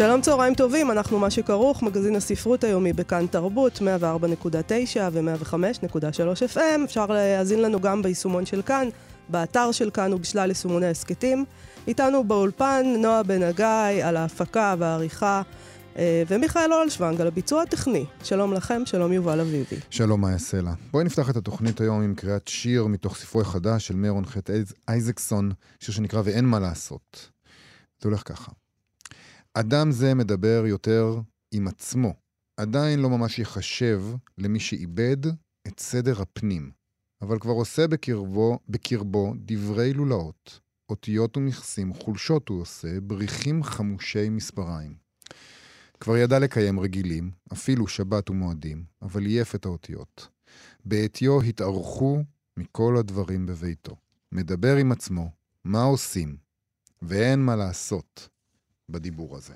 שלום צהריים טובים, אנחנו מה שכרוך, מגזין הספרות היומי בכאן תרבות, 104.9 ו-105.3 FM. אפשר להאזין לנו גם ביישומון של כאן, באתר של כאן ובשלל יישומוני הסכתים. איתנו באולפן נועה בן הגיא על ההפקה והעריכה, אה, ומיכאל אולשוונג על הביצוע הטכני. שלום לכם, שלום יובל אביבי. שלום מאיה סלע. בואי נפתח את התוכנית היום עם קריאת שיר מתוך ספרו החדש של מרון חטא אייזקסון, שיר שנקרא ואין מה לעשות. זה הולך ככה. אדם זה מדבר יותר עם עצמו, עדיין לא ממש ייחשב למי שאיבד את סדר הפנים, אבל כבר עושה בקרבו, בקרבו דברי לולאות, אותיות ומכסים, חולשות הוא עושה, בריחים חמושי מספריים. כבר ידע לקיים רגילים, אפילו שבת ומועדים, אבל עייף את האותיות. בעטיו התארכו מכל הדברים בביתו. מדבר עם עצמו, מה עושים, ואין מה לעשות. בדיבור הזה.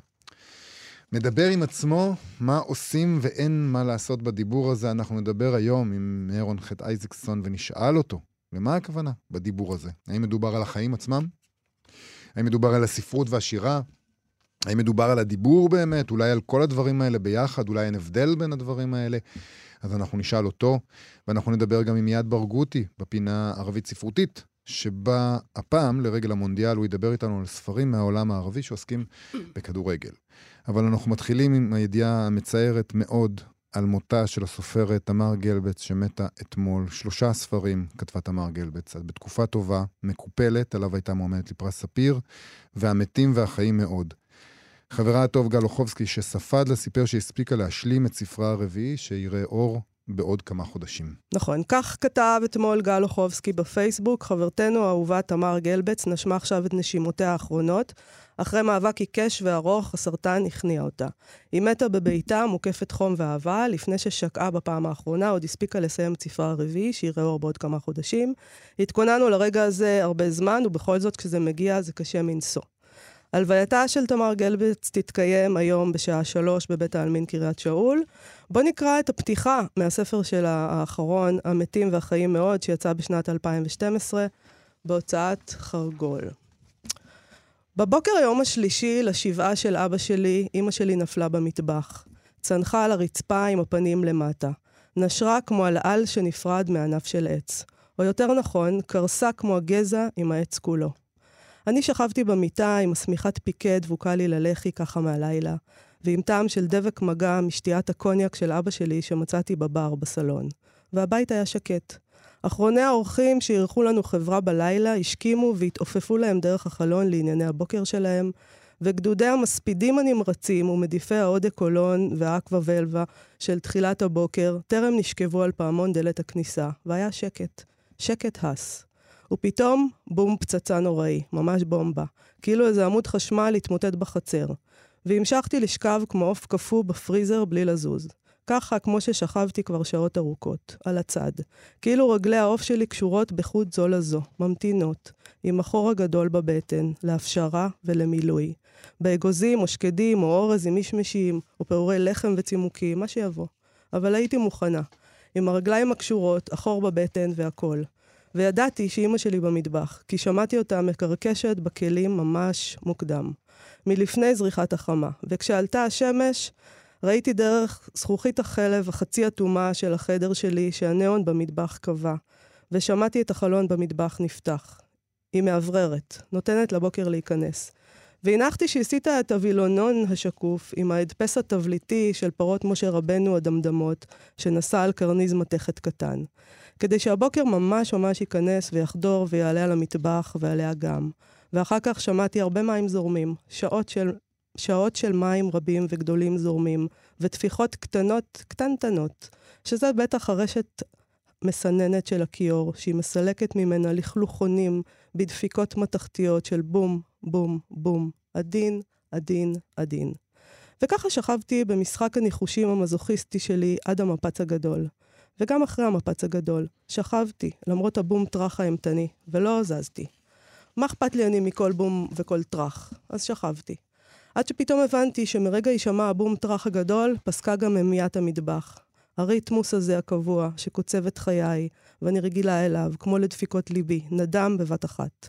מדבר עם עצמו מה עושים ואין מה לעשות בדיבור הזה. אנחנו נדבר היום עם אהרון חטא אייזקסון ונשאל אותו, למה הכוונה בדיבור הזה? האם מדובר על החיים עצמם? האם מדובר על הספרות והשירה? האם מדובר על הדיבור באמת? אולי על כל הדברים האלה ביחד? אולי אין הבדל בין הדברים האלה? אז אנחנו נשאל אותו, ואנחנו נדבר גם עם יעד ברגותי בפינה ערבית ספרותית, שבה הפעם, לרגל המונדיאל, הוא ידבר איתנו על ספרים מהעולם הערבי שעוסקים בכדורגל. אבל אנחנו מתחילים עם הידיעה המצערת מאוד על מותה של הסופרת תמר גלבץ, שמתה אתמול. שלושה ספרים כתבה תמר גלבץ, בתקופה טובה, מקופלת, עליו הייתה מועמדת לפרס ספיר, והמתים והחיים מאוד. חברה הטוב גל אוחובסקי, שספד לה, סיפר שהספיקה להשלים את ספרה הרביעי, שיראה אור בעוד כמה חודשים. נכון, כך כתב אתמול גל אוחובסקי בפייסבוק. חברתנו האהובה תמר גלבץ נשמה עכשיו את נשימותיה האחרונות. אחרי מאבק עיקש וארוך, הסרטן הכניע אותה. היא מתה בביתה, מוקפת חום ואהבה, לפני ששקעה בפעם האחרונה, עוד הספיקה לסיים את ספרה הרביעי, שיראה אור בעוד כמה חודשים. התכוננו לרגע הזה הרבה זמן, ובכל זאת, כשזה מגיע, זה קשה מנשוא. הלווייתה של תמר גלבץ תתקיים היום בשעה שלוש בבית העלמין קריית שאול. בואו נקרא את הפתיחה מהספר של האחרון, המתים והחיים מאוד, שיצא בשנת 2012 בהוצאת חרגול. בבוקר היום השלישי לשבעה של אבא שלי, אמא שלי נפלה במטבח. צנחה על הרצפה עם הפנים למטה. נשרה כמו על על שנפרד מענף של עץ. או יותר נכון, קרסה כמו הגזע עם העץ כולו. אני שכבתי במיטה עם השמיכת פיקה דבוקה לי ללחי ככה מהלילה, ועם טעם של דבק מגע משתיית הקוניאק של אבא שלי שמצאתי בבר בסלון. והבית היה שקט. אחרוני האורחים שאירחו לנו חברה בלילה השכימו והתעופפו להם דרך החלון לענייני הבוקר שלהם, וגדודי המספידים הנמרצים ומדיפי ההודה קולון והאקווה ולווה של תחילת הבוקר טרם נשכבו על פעמון דלת הכניסה, והיה שקט. שקט הס. ופתאום, בום פצצה נוראי, ממש בומבה. כאילו איזה עמוד חשמל התמוטט בחצר. והמשכתי לשכב כמו עוף קפוא בפריזר בלי לזוז. ככה כמו ששכבתי כבר שעות ארוכות, על הצד. כאילו רגלי העוף שלי קשורות בחוט זו לזו, ממתינות, עם החור הגדול בבטן, להפשרה ולמילוי. באגוזים או שקדים או אורז עם מישמשים, או פעורי לחם וצימוקים, מה שיבוא. אבל הייתי מוכנה. עם הרגליים הקשורות, החור בבטן והכול. וידעתי שאימא שלי במטבח, כי שמעתי אותה מקרקשת בכלים ממש מוקדם, מלפני זריחת החמה. וכשעלתה השמש, ראיתי דרך זכוכית החלב החצי אטומה של החדר שלי שהניאון במטבח קבע, ושמעתי את החלון במטבח נפתח. היא מאווררת, נותנת לבוקר להיכנס. והנחתי שהסיטה את הווילונון השקוף עם ההדפס התבליטי של פרות משה רבנו הדמדמות, שנשא על קרניז מתכת קטן. כדי שהבוקר ממש ממש ייכנס ויחדור ויעלה על המטבח ועליה גם. ואחר כך שמעתי הרבה מים זורמים, שעות של, שעות של מים רבים וגדולים זורמים, וטפיחות קטנות, קטנטנות, שזה בטח הרשת מסננת של הכיור, שהיא מסלקת ממנה לכלוכונים בדפיקות מתכתיות של בום, בום, בום, עדין, עדין, עדין. וככה שכבתי במשחק הניחושים המזוכיסטי שלי עד המפץ הגדול. וגם אחרי המפץ הגדול, שכבתי, למרות הבום טראח האימתני, ולא זזתי. מה אכפת לי אני מכל בום וכל טראח? אז שכבתי. עד שפתאום הבנתי שמרגע יישמע הבום טראח הגדול, פסקה גם המיית המטבח. הריתמוס הזה הקבוע, שקוצב את חיי, ואני רגילה אליו, כמו לדפיקות ליבי, נדם בבת אחת.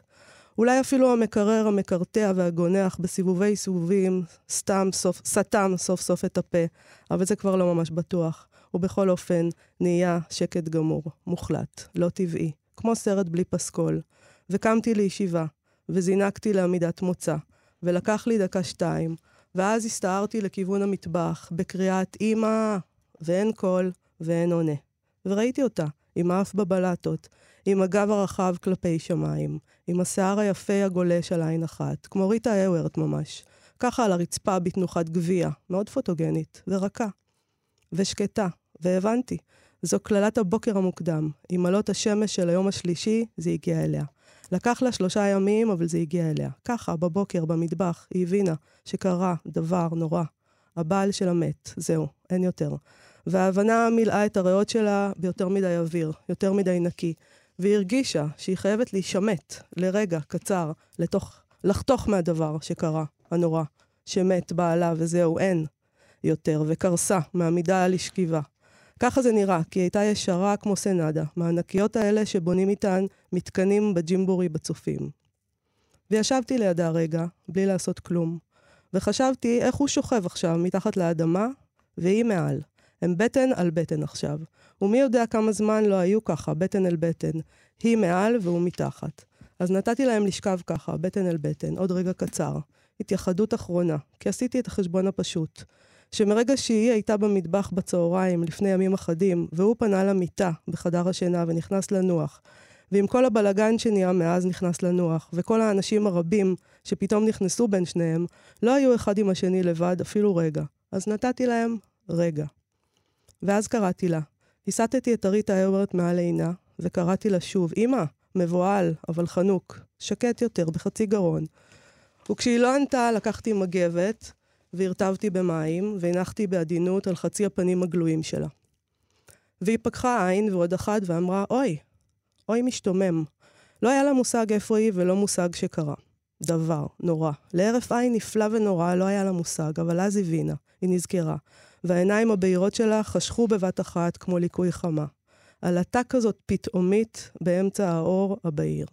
אולי אפילו המקרר, המקרטע והגונח בסיבובי סיבובים, סתם סוף, סתם סוף סוף את הפה, אבל זה כבר לא ממש בטוח. ובכל אופן, נהיה שקט גמור, מוחלט, לא טבעי, כמו סרט בלי פסקול. וקמתי לישיבה, וזינקתי לעמידת מוצא, ולקח לי דקה-שתיים, ואז הסתערתי לכיוון המטבח, בקריאת אמא, ואין קול, ואין עונה. וראיתי אותה, עם האף בבלטות, עם הגב הרחב כלפי שמיים, עם השיער היפה הגולש על עין אחת, כמו ריטה אוורט ממש. ככה על הרצפה בתנוחת גביע, מאוד פוטוגנית, ורכה. ושקטה, והבנתי. זו קללת הבוקר המוקדם. עם עלות השמש של היום השלישי, זה הגיע אליה. לקח לה שלושה ימים, אבל זה הגיע אליה. ככה, בבוקר, במטבח, היא הבינה שקרה דבר נורא. הבעל שלה מת, זהו, אין יותר. וההבנה מילאה את הריאות שלה ביותר מדי אוויר, יותר מדי נקי. והיא הרגישה שהיא חייבת להישמט לרגע קצר, לתוך, לחתוך מהדבר שקרה, הנורא, שמת בעלה וזהו, אין יותר, וקרסה מעמידה על השכיבה. ככה זה נראה, כי היא הייתה ישרה כמו סנדה, מהענקיות האלה שבונים איתן מתקנים בג'ימבורי בצופים. וישבתי לידה רגע, בלי לעשות כלום, וחשבתי איך הוא שוכב עכשיו מתחת לאדמה, והיא מעל. הם בטן על בטן עכשיו. ומי יודע כמה זמן לא היו ככה, בטן אל בטן. היא מעל והוא מתחת. אז נתתי להם לשכב ככה, בטן אל בטן, עוד רגע קצר. התייחדות אחרונה, כי עשיתי את החשבון הפשוט. שמרגע שהיא הייתה במטבח בצהריים לפני ימים אחדים, והוא פנה למיטה בחדר השינה ונכנס לנוח, ועם כל הבלגן שנהיה מאז נכנס לנוח, וכל האנשים הרבים שפתאום נכנסו בין שניהם, לא היו אחד עם השני לבד אפילו רגע. אז נתתי להם רגע. ואז קראתי לה. הסטתי את אריתה אהוברט מעל עינה, וקראתי לה שוב, אמא, מבוהל, אבל חנוק, שקט יותר, בחצי גרון. וכשהיא לא ענתה, לקחתי מגבת, והרטבתי במים, והנחתי בעדינות על חצי הפנים הגלויים שלה. והיא פקחה עין ועוד אחת ואמרה, אוי, אוי משתומם. לא היה לה מושג איפה היא ולא מושג שקרה. דבר, נורא. להרף עין נפלא ונורא לא היה לה מושג, אבל אז הבינה, היא נזכרה. והעיניים הבהירות שלה חשכו בבת אחת כמו ליקוי חמה. עלתה כזאת פתאומית באמצע האור הבהיר.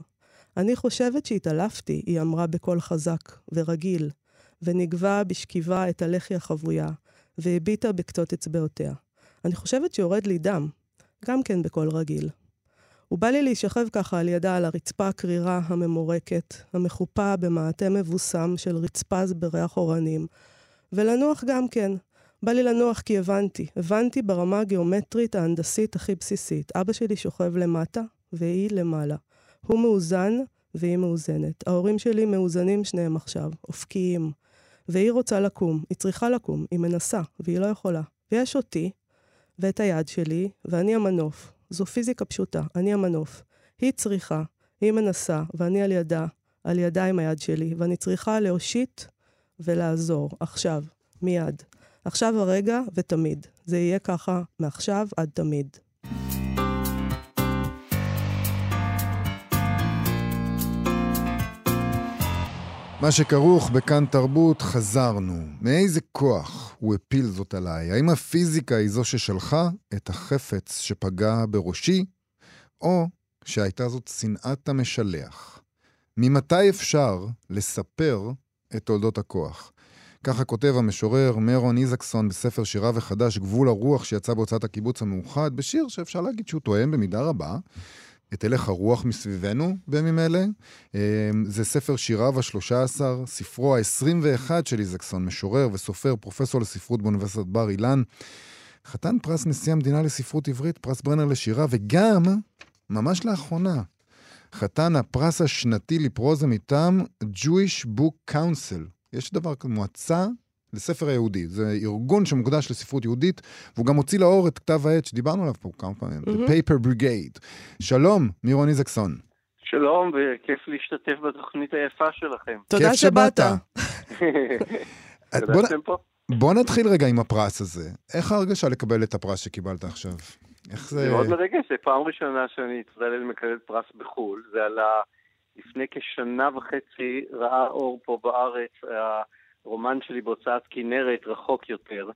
אני חושבת שהתעלפתי, היא אמרה בקול חזק ורגיל, ונגבה בשכיבה את הלחי החבויה, והביטה בקצות אצבעותיה. אני חושבת שיורד לי דם, גם כן בקול רגיל. ובא לי להישכב ככה על ידה על הרצפה הקרירה הממורקת, המחופה במעטה מבוסם של רצפז בריח אורנים, ולנוח גם כן. בא לי לנוח כי הבנתי, הבנתי ברמה הגיאומטרית ההנדסית הכי בסיסית. אבא שלי שוכב למטה, והיא למעלה. הוא מאוזן, והיא מאוזנת. ההורים שלי מאוזנים שניהם עכשיו, אופקיים. והיא רוצה לקום, היא צריכה לקום, היא מנסה, והיא לא יכולה. ויש אותי, ואת היד שלי, ואני המנוף. זו פיזיקה פשוטה, אני המנוף. היא צריכה, היא מנסה, ואני על ידה, על ידה עם היד שלי, ואני צריכה להושיט ולעזור, עכשיו, מיד. עכשיו הרגע ותמיד. זה יהיה ככה מעכשיו עד תמיד. מה שכרוך בכאן תרבות, חזרנו. מאיזה כוח הוא הפיל זאת עליי? האם הפיזיקה היא זו ששלחה את החפץ שפגע בראשי, או שהייתה זאת שנאת המשלח? ממתי אפשר לספר את תולדות הכוח? ככה כותב המשורר מרון איזקסון בספר שיריו החדש, גבול הרוח, שיצא בהוצאת הקיבוץ המאוחד, בשיר שאפשר להגיד שהוא תואם במידה רבה את הלך הרוח מסביבנו בימים אלה. אמ, זה ספר שיריו השלושה עשר, ספרו ה-21 של איזקסון, משורר וסופר, פרופסור לספרות באוניברסיטת בר אילן. חתן פרס נשיא המדינה לספרות עברית, פרס ברנר לשירה, וגם, ממש לאחרונה, חתן הפרס השנתי לפרוזה מטעם Jewish Book Council. יש דבר כזה, מועצה לספר היהודי. זה ארגון שמוקדש לספרות יהודית, והוא גם הוציא לאור את כתב העת שדיברנו עליו פה כמה פעמים, mm-hmm. The Paper Brigade. שלום, מירון איזקסון. שלום, וכיף להשתתף בתוכנית היפה שלכם. תודה שבאת. ידעתם פה? בוא נתחיל רגע עם הפרס הזה. איך ההרגשה לקבל את הפרס שקיבלת עכשיו? איך זה... זה מאוד מרגש, זו פעם ראשונה שאני צדלל מקבל פרס בחו"ל. זה עלה לפני כשנה וחצי, ראה אור פה בארץ, הרומן שלי בהוצאת כנרת, רחוק יותר,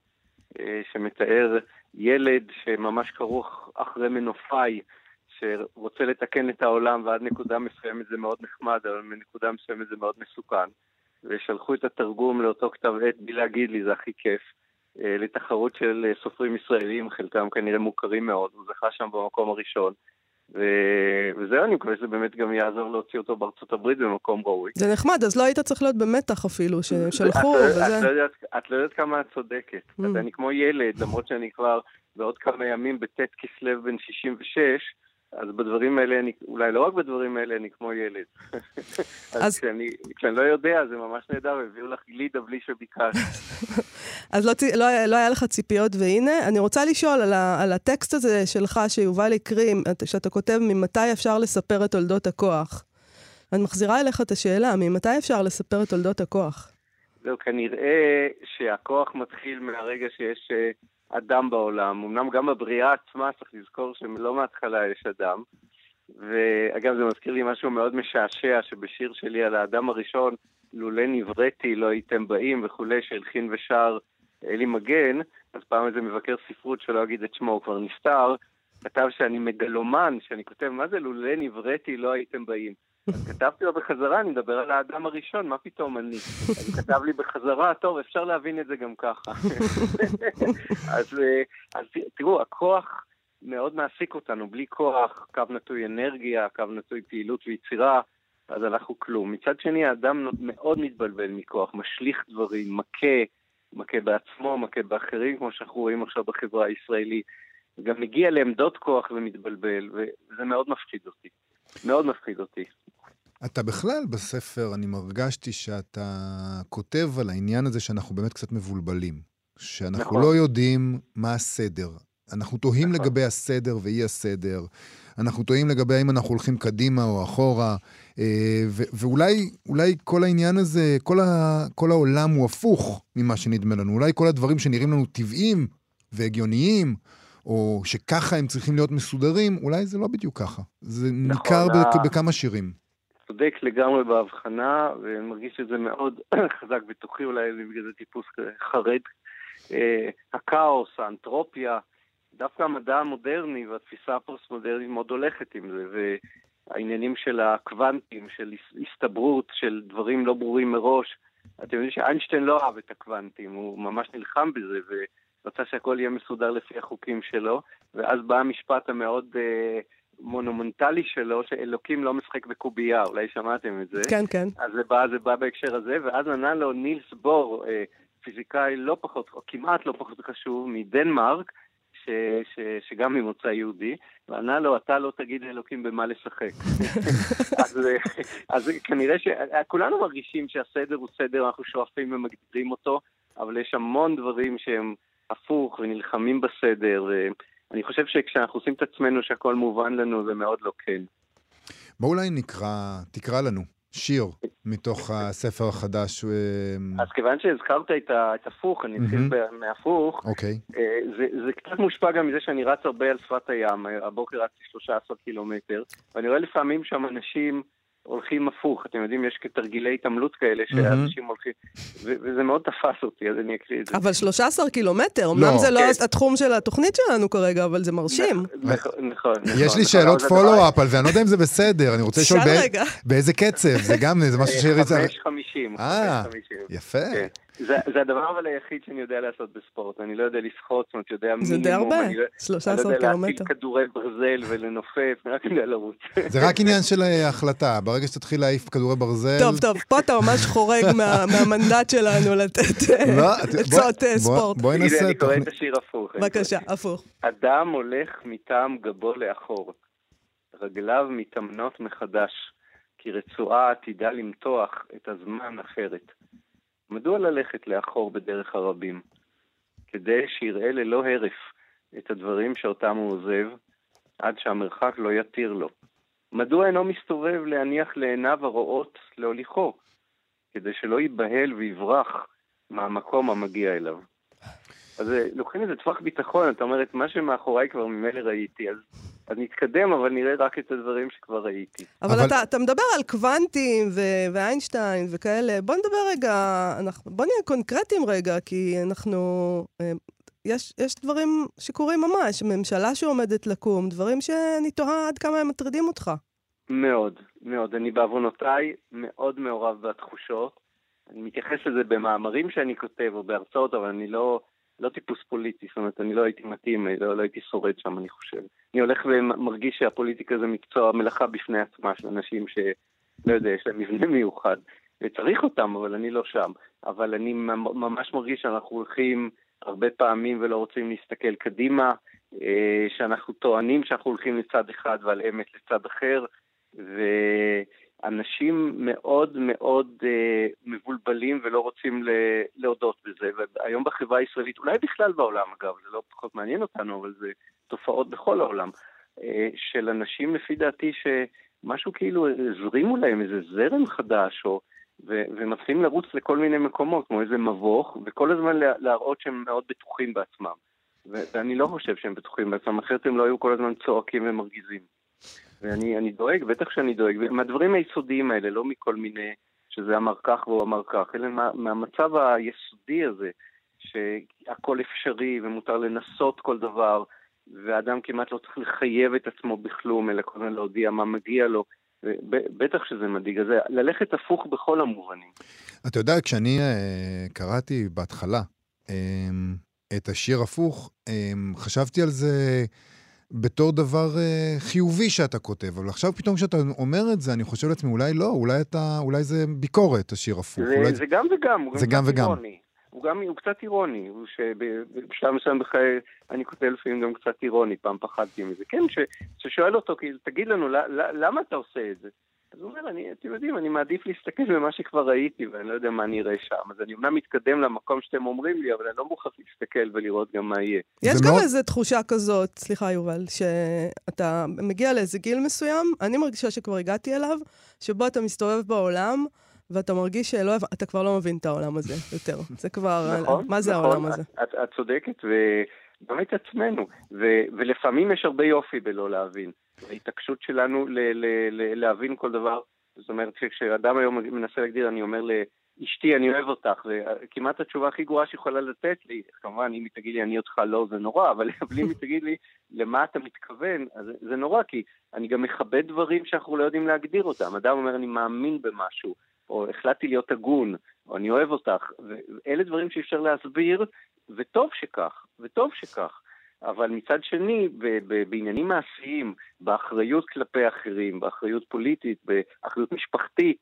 אה, שמתאר ילד שממש כרוך אחרי מנופאי, שרוצה לתקן את העולם, ועד נקודה מסוימת זה מאוד נחמד, אבל מנקודה מסוימת זה מאוד מסוכן. ושלחו את התרגום לאותו כתב עת בלי להגיד לי, זה הכי כיף. אה, לתחרות של אה, סופרים ישראלים, חלקם כנראה מוכרים מאוד, הוא זכה שם במקום הראשון. וזהו, אני מקווה שזה באמת גם יעזור להוציא אותו בארצות הברית במקום ראוי. זה נחמד, אז לא היית צריך להיות במתח אפילו, ששלחו את, וזה. את, לא יודעת, את לא יודעת כמה את צודקת. Mm. אני כמו ילד, למרות שאני כבר בעוד כמה ימים בט' כסלו בן 66, אז בדברים האלה, אני, אולי לא רק בדברים האלה, אני כמו ילד. אז, אז כשאני, כשאני לא יודע, זה ממש נהדר, הביאו לך גלידה בלי שביקשת. אז לא, לא, לא היה לך ציפיות, והנה, אני רוצה לשאול על, ה, על הטקסט הזה שלך, שיובל הקריא, שאתה כותב, ממתי אפשר לספר את תולדות הכוח. אני מחזירה אליך את השאלה, ממתי אפשר לספר את תולדות הכוח? זהו, כנראה שהכוח מתחיל מהרגע שיש אדם בעולם. אמנם גם בבריאה עצמה צריך לזכור שלא מההתחלה יש אדם. ואגב, זה מזכיר לי משהו מאוד משעשע, שבשיר שלי על האדם הראשון, לולא נבראתי לא הייתם באים וכולי, שהלחין ושר אלי מגן, אז פעם איזה מבקר ספרות שלא אגיד את שמו, הוא כבר נפטר, כתב שאני מגלומן, שאני כותב, מה זה לולא נבראתי לא הייתם באים? אז כתבתי לו בחזרה, אני מדבר על האדם הראשון, מה פתאום אני? אז כתב לי בחזרה, טוב, אפשר להבין את זה גם ככה. אז, אה, אז תראו, הכוח מאוד מעסיק אותנו, בלי כוח, קו נטוי אנרגיה, קו נטוי פעילות ויצירה, אז אנחנו כלום. מצד שני, האדם מאוד מתבלבל מכוח, משליך דברים, מכה, מכה בעצמו, מכה באחרים, כמו שאנחנו רואים עכשיו בחברה הישראלית. גם מגיע לעמדות כוח ומתבלבל, וזה מאוד מפחיד אותי. מאוד מפחיד אותי. אתה בכלל בספר, אני מרגשתי שאתה כותב על העניין הזה שאנחנו באמת קצת מבולבלים. שאנחנו נכון. לא יודעים מה הסדר. אנחנו תוהים נכון. לגבי הסדר ואי הסדר. אנחנו תוהים לגבי האם אנחנו הולכים קדימה או אחורה. אה, ו- ואולי כל העניין הזה, כל, ה- כל העולם הוא הפוך ממה שנדמה לנו. אולי כל הדברים שנראים לנו טבעיים והגיוניים, או שככה הם צריכים להיות מסודרים, אולי זה לא בדיוק ככה. זה נכון, ניכר ה... בכמה שירים. צודק לגמרי בהבחנה, ואני מרגיש את זה מאוד חזק בתוכי, אולי בגלל זה טיפוס חרד. אה, הכאוס, האנתרופיה, דווקא המדע המודרני והתפיסה הפוסט-מודרנית מאוד הולכת עם זה, והעניינים של הקוונטים, של הסתברות, של דברים לא ברורים מראש. אתם יודעים שאיינשטיין לא אהב את הקוונטים, הוא ממש נלחם בזה, ורצה שהכל יהיה מסודר לפי החוקים שלו, ואז בא המשפט המאוד... אה, מונומנטלי שלו, שאלוקים לא משחק בקובייה, אולי שמעתם את זה. כן, כן. אז זה בא, זה בא בהקשר הזה, ואז ענה לו נילס בור, אה, פיזיקאי לא פחות, או כמעט לא פחות חשוב, מדנמרק, ש, ש, שגם ממוצא יהודי, וענה לו, אתה לא תגיד לאלוקים במה לשחק. אז, אה, אז כנראה שכולנו מרגישים שהסדר הוא סדר, אנחנו שואפים ומגדירים אותו, אבל יש המון דברים שהם הפוך ונלחמים בסדר. אני חושב שכשאנחנו עושים את עצמנו שהכל מובן לנו, זה מאוד לא כן. בוא אולי נקרא, תקרא לנו שיר מתוך הספר החדש. אה, אז כיוון שהזכרת את, את הפוך, אני אתחיל mm-hmm. מהפוך. אוקיי. Okay. אה, זה, זה קצת מושפע גם מזה שאני רץ הרבה על שפת הים. הבוקר רצתי 13 קילומטר, ואני רואה לפעמים שם אנשים... הולכים הפוך, אתם יודעים, יש כתרגילי התעמלות כאלה שאנשים הולכים, וזה מאוד תפס אותי, אז אני אקריא את זה. אבל 13 קילומטר, אמנם לא. זה לא כן. התחום של התוכנית שלנו כרגע, אבל זה מרשים. נכון, נכון. יש לי נכון, שאלות פולו-אפ על זה, אני לא יודע אם זה בסדר, אני רוצה לשאול באיזה קצב, זה גם, זה משהו שיריץ... 5.50. אה, יפה. זה, זה הדבר אבל היחיד שאני יודע לעשות בספורט, אני לא יודע לשחות, זאת אומרת, יודע מינימום. זה די הרבה, 13 קילומטר. אני לא יודע להטיל כדורי ברזל ולנופף, אני רק יודע לרוץ. זה רק עניין של אה, החלטה, ברגע שתתחיל להעיף כדורי ברזל... טוב, טוב, פה אתה ממש חורג מה, מהמנדט שלנו לתת אה, לא, עצות אה, ספורט. בואי נעשה... אני קורא את השיר הפוך. בבקשה, הפוך. אדם הולך מטעם גבו לאחור, רגליו מתאמנות מחדש, כי רצועה עתידה למתוח את הזמן אחרת. מדוע ללכת לאחור בדרך הרבים? כדי שיראה ללא הרף את הדברים שאותם הוא עוזב, עד שהמרחק לא יתיר לו. מדוע אינו מסתובב להניח לעיניו הרואות להוליכו? כדי שלא ייבהל ויברח מהמקום המגיע אליו. אז אה, לוקחים איזה טווח ביטחון, אתה אומר, את מה שמאחוריי כבר ממילא ראיתי, אז, אז נתקדם, אבל נראה רק את הדברים שכבר ראיתי. אבל, אבל- אתה, אתה מדבר על קוונטים ו- ואיינשטיין וכאלה. בוא נדבר רגע, אנחנו, בוא נהיה קונקרטיים רגע, כי אנחנו... אה, יש, יש דברים שקורים ממש, ממשלה שעומדת לקום, דברים שאני תוהה עד כמה הם מטרידים אותך. מאוד, מאוד. אני בעוונותיי מאוד מעורב בתחושות. אני מתייחס לזה במאמרים שאני כותב או בהרצאות, אבל אני לא, לא טיפוס פוליטי, זאת אומרת, אני לא הייתי מתאים, לא, לא הייתי שורד שם, אני חושב. אני הולך ומרגיש שהפוליטיקה זה מקצוע, מלאכה בפני עצמה של אנשים שלא יודע, יש להם מבנה מיוחד. וצריך אותם, אבל אני לא שם. אבל אני ממש מרגיש שאנחנו הולכים הרבה פעמים ולא רוצים להסתכל קדימה, אה, שאנחנו טוענים שאנחנו הולכים לצד אחד ועל אמת לצד אחר, ואנשים מאוד מאוד אה, מבולבלים ולא רוצים להודות בזה. והיום בחברה הישראלית, אולי בכלל בעולם אגב, זה לא פחות מעניין אותנו, אבל זה תופעות בכל העולם, אה, של אנשים לפי דעתי שמשהו כאילו הזרימו להם איזה זרם חדש, או... ו- ומתחילים לרוץ לכל מיני מקומות, כמו איזה מבוך, וכל הזמן לה- להראות שהם מאוד בטוחים בעצמם. ואני לא חושב שהם בטוחים בעצמם, אחרת הם לא היו כל הזמן צועקים ומרגיזים. ואני אני דואג, בטח שאני דואג, מהדברים היסודיים האלה, לא מכל מיני, שזה אמר כך והוא אמר כך, אלא מה, מהמצב היסודי הזה, שהכל אפשרי ומותר לנסות כל דבר, ואדם כמעט לא צריך לחייב את עצמו בכלום, אלא כל הזמן להודיע מה מגיע לו. בטח שזה מדאיג, אז ללכת הפוך בכל המובנים. אתה יודע, כשאני uh, קראתי בהתחלה um, את השיר הפוך, um, חשבתי על זה בתור דבר uh, חיובי שאתה כותב, אבל עכשיו פתאום כשאתה אומר את זה, אני חושב לעצמי, אולי לא, אולי, אתה, אולי זה ביקורת, השיר הפוך. זה, אולי... זה גם וגם, הוא זה גם וגם. אירוני. הוא גם, הוא קצת אירוני, הוא שבשלב מסוים בחיי, אני כותב לפעמים גם קצת אירוני, פעם פחדתי מזה. כן, ש, ששואל אותו, תגיד לנו, למה אתה עושה את זה? אז הוא אומר, אני, אתם יודעים, אני מעדיף להסתכל במה שכבר ראיתי, ואני לא יודע מה אני אראה שם. אז אני אומנם מתקדם למקום שאתם אומרים לי, אבל אני לא מוכרח להסתכל ולראות גם מה יהיה. יש גם מאוד- איזו תחושה כזאת, סליחה יובל, שאתה מגיע לאיזה גיל מסוים, אני מרגישה שכבר הגעתי אליו, שבו אתה מסתובב בעולם, ואתה מרגיש שלא, אתה כבר לא מבין את העולם הזה יותר. זה כבר, נכון, מה זה נכון, העולם הזה? את, את, את צודקת, וגם את עצמנו. ו, ולפעמים יש הרבה יופי בלא להבין. ההתעקשות שלנו ל, ל, ל, להבין כל דבר, זאת אומרת, כשאדם היום מנסה להגדיר, אני אומר לאשתי, אני אוהב אותך, וכמעט התשובה הכי גרועה שיכולה לתת לי, כמובן, אם היא תגיד לי, אני אותך לא, זה נורא, אבל אם היא תגיד לי, למה אתה מתכוון, אז זה נורא, כי אני גם מכבד דברים שאנחנו לא יודעים להגדיר אותם. אדם אומר, אני מאמין במשהו. או החלטתי להיות הגון, או אני אוהב אותך, ואלה דברים שאי להסביר, וטוב שכך, וטוב שכך. אבל מצד שני, בעניינים מעשיים, באחריות כלפי אחרים, באחריות פוליטית, באחריות משפחתית,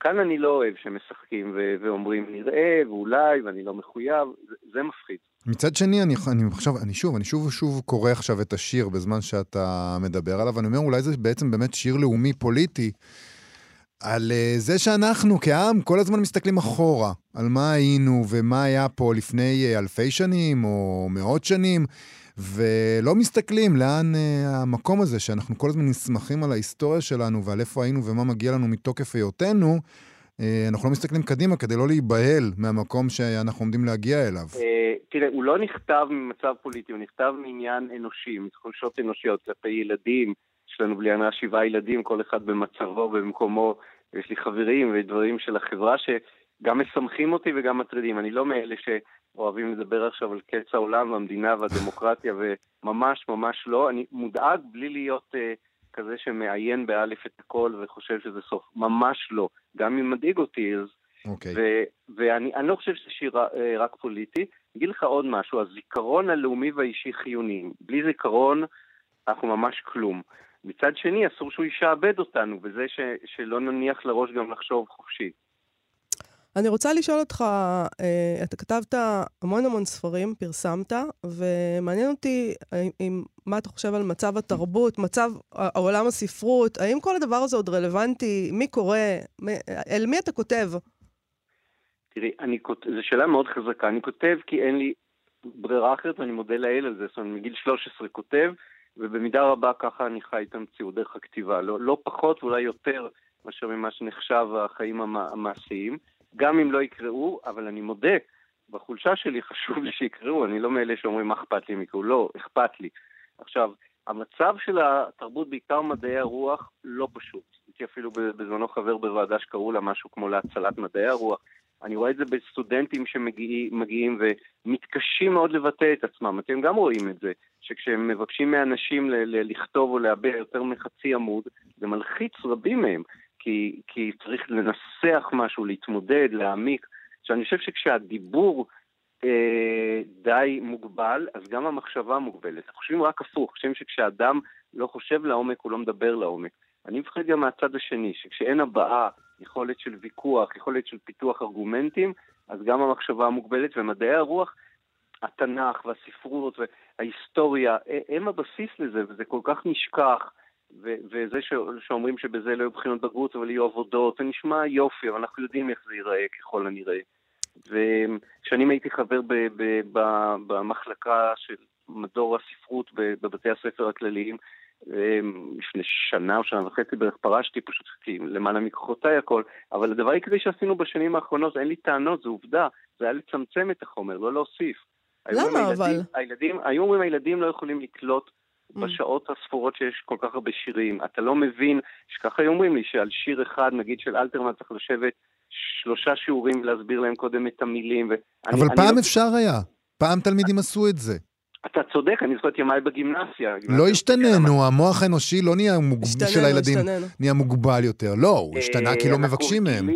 כאן אני לא אוהב שמשחקים ו- ואומרים נראה, ואולי, ואני לא מחויב, זה, זה מפחיד. מצד שני, אני, אני עכשיו, אני שוב, אני שוב ושוב קורא עכשיו את השיר בזמן שאתה מדבר עליו, ואני אומר, אולי זה בעצם באמת שיר לאומי פוליטי, על uh, זה שאנחנו כעם כל הזמן מסתכלים אחורה, על מה היינו ומה היה פה לפני uh, אלפי שנים או מאות שנים, ולא מסתכלים לאן uh, המקום הזה, שאנחנו כל הזמן נסמכים על ההיסטוריה שלנו ועל איפה היינו ומה מגיע לנו מתוקף היותנו, אנחנו לא מסתכלים קדימה כדי לא להיבהל מהמקום שאנחנו עומדים להגיע אליו. אה, תראה, הוא לא נכתב ממצב פוליטי, הוא נכתב מעניין אנושי, מתחושות אנושיות כלפי ילדים. יש לנו בלי הנאה שבעה ילדים, כל אחד במצבו, במקומו. יש לי חברים ודברים של החברה שגם משמחים אותי וגם מטרידים. אני לא מאלה שאוהבים לדבר עכשיו על קץ העולם והמדינה והדמוקרטיה, וממש ממש לא. אני מודאג בלי להיות uh, כזה שמעיין באלף את הכל וחושב שזה סוף. ממש לא. גם אם מדאיג אותי, אז... אוקיי. ו- ואני אני לא חושב שזה שיר uh, רק פוליטי. אגיד לך עוד משהו, הזיכרון הלאומי והאישי חיוני. בלי זיכרון אנחנו ממש כלום. מצד שני, אסור שהוא ישעבד אותנו, בזה ש, שלא נניח לראש גם לחשוב חופשי. אני רוצה לשאול אותך, אה, אתה כתבת המון המון ספרים, פרסמת, ומעניין אותי עם, מה אתה חושב על מצב התרבות, מצב עולם הספרות, האם כל הדבר הזה עוד רלוונטי? מי קורא? מי, אל מי אתה כותב? תראי, אני, זו שאלה מאוד חזקה. אני כותב כי אין לי ברירה אחרת, ואני מודה לאל על זה. זאת אומרת, מגיל 13 כותב, ובמידה רבה ככה אני חי את המציאות דרך הכתיבה. לא, לא פחות ואולי יותר מאשר ממה שנחשב החיים המעשיים. גם אם לא יקראו, אבל אני מודה בחולשה שלי חשוב לי שיקראו, אני לא מאלה שאומרים מה אכפת לי מקראו, לא, אכפת לי. עכשיו, המצב של התרבות, בעיקר מדעי הרוח, לא פשוט. הייתי אפילו בזמנו חבר בוועדה שקראו לה משהו כמו להצלת מדעי הרוח. אני רואה את זה בסטודנטים שמגיעים ומתקשים מאוד לבטא את עצמם. אתם גם רואים את זה, שכשהם מבקשים מאנשים ל- ל- לכתוב או להביע יותר מחצי עמוד, זה מלחיץ רבים מהם, כי, כי צריך לנסח משהו, להתמודד, להעמיק. עכשיו, אני חושב שכשהדיבור אה, די מוגבל, אז גם המחשבה מוגבלת. חושבים רק הפוך, חושבים שכשאדם לא חושב לעומק, הוא לא מדבר לעומק. אני מפחד גם מהצד השני, שכשאין הבעה, יכולת של ויכוח, יכולת של פיתוח ארגומנטים, אז גם המחשבה מוגבלת, ומדעי הרוח, התנ"ך והספרות וההיסטוריה, הם הבסיס לזה, וזה כל כך נשכח. ו- וזה ש- שאומרים שבזה לא יהיו בחינות בגרות, אבל יהיו עבודות, זה נשמע יופי, אבל אנחנו יודעים איך זה ייראה ככל הנראה. וכשאני הייתי חבר ב- ב- ב- במחלקה של מדור הספרות בבתי הספר הכלליים, לפני שנה או שנה וחצי בערך פרשתי, פשוט כי למעלה מכוחותיי הכל, אבל הדבר העיקרי שעשינו בשנים האחרונות, אין לי טענות, זו עובדה, זה היה לצמצם את החומר, לא להוסיף. למה אבל? הילדים, היו אומרים, הילדים לא יכולים לקלוט mm. בשעות הספורות שיש כל כך הרבה שירים. אתה לא מבין, שככה היו אומרים לי, שעל שיר אחד, נגיד של אלתרמן, צריך לשבת שלושה שיעורים ולהסביר להם קודם את המילים. ואני, אבל פעם לא... אפשר היה. פעם תלמידים עשו את זה. אתה צודק, אני זוכר את ימיי בגימנסיה. לא השתננו, המוח האנושי לא נהיה מוגבל, של הילדים, נהיה מוגבל יותר. לא, הוא השתנה כי לא מבקשים מהם.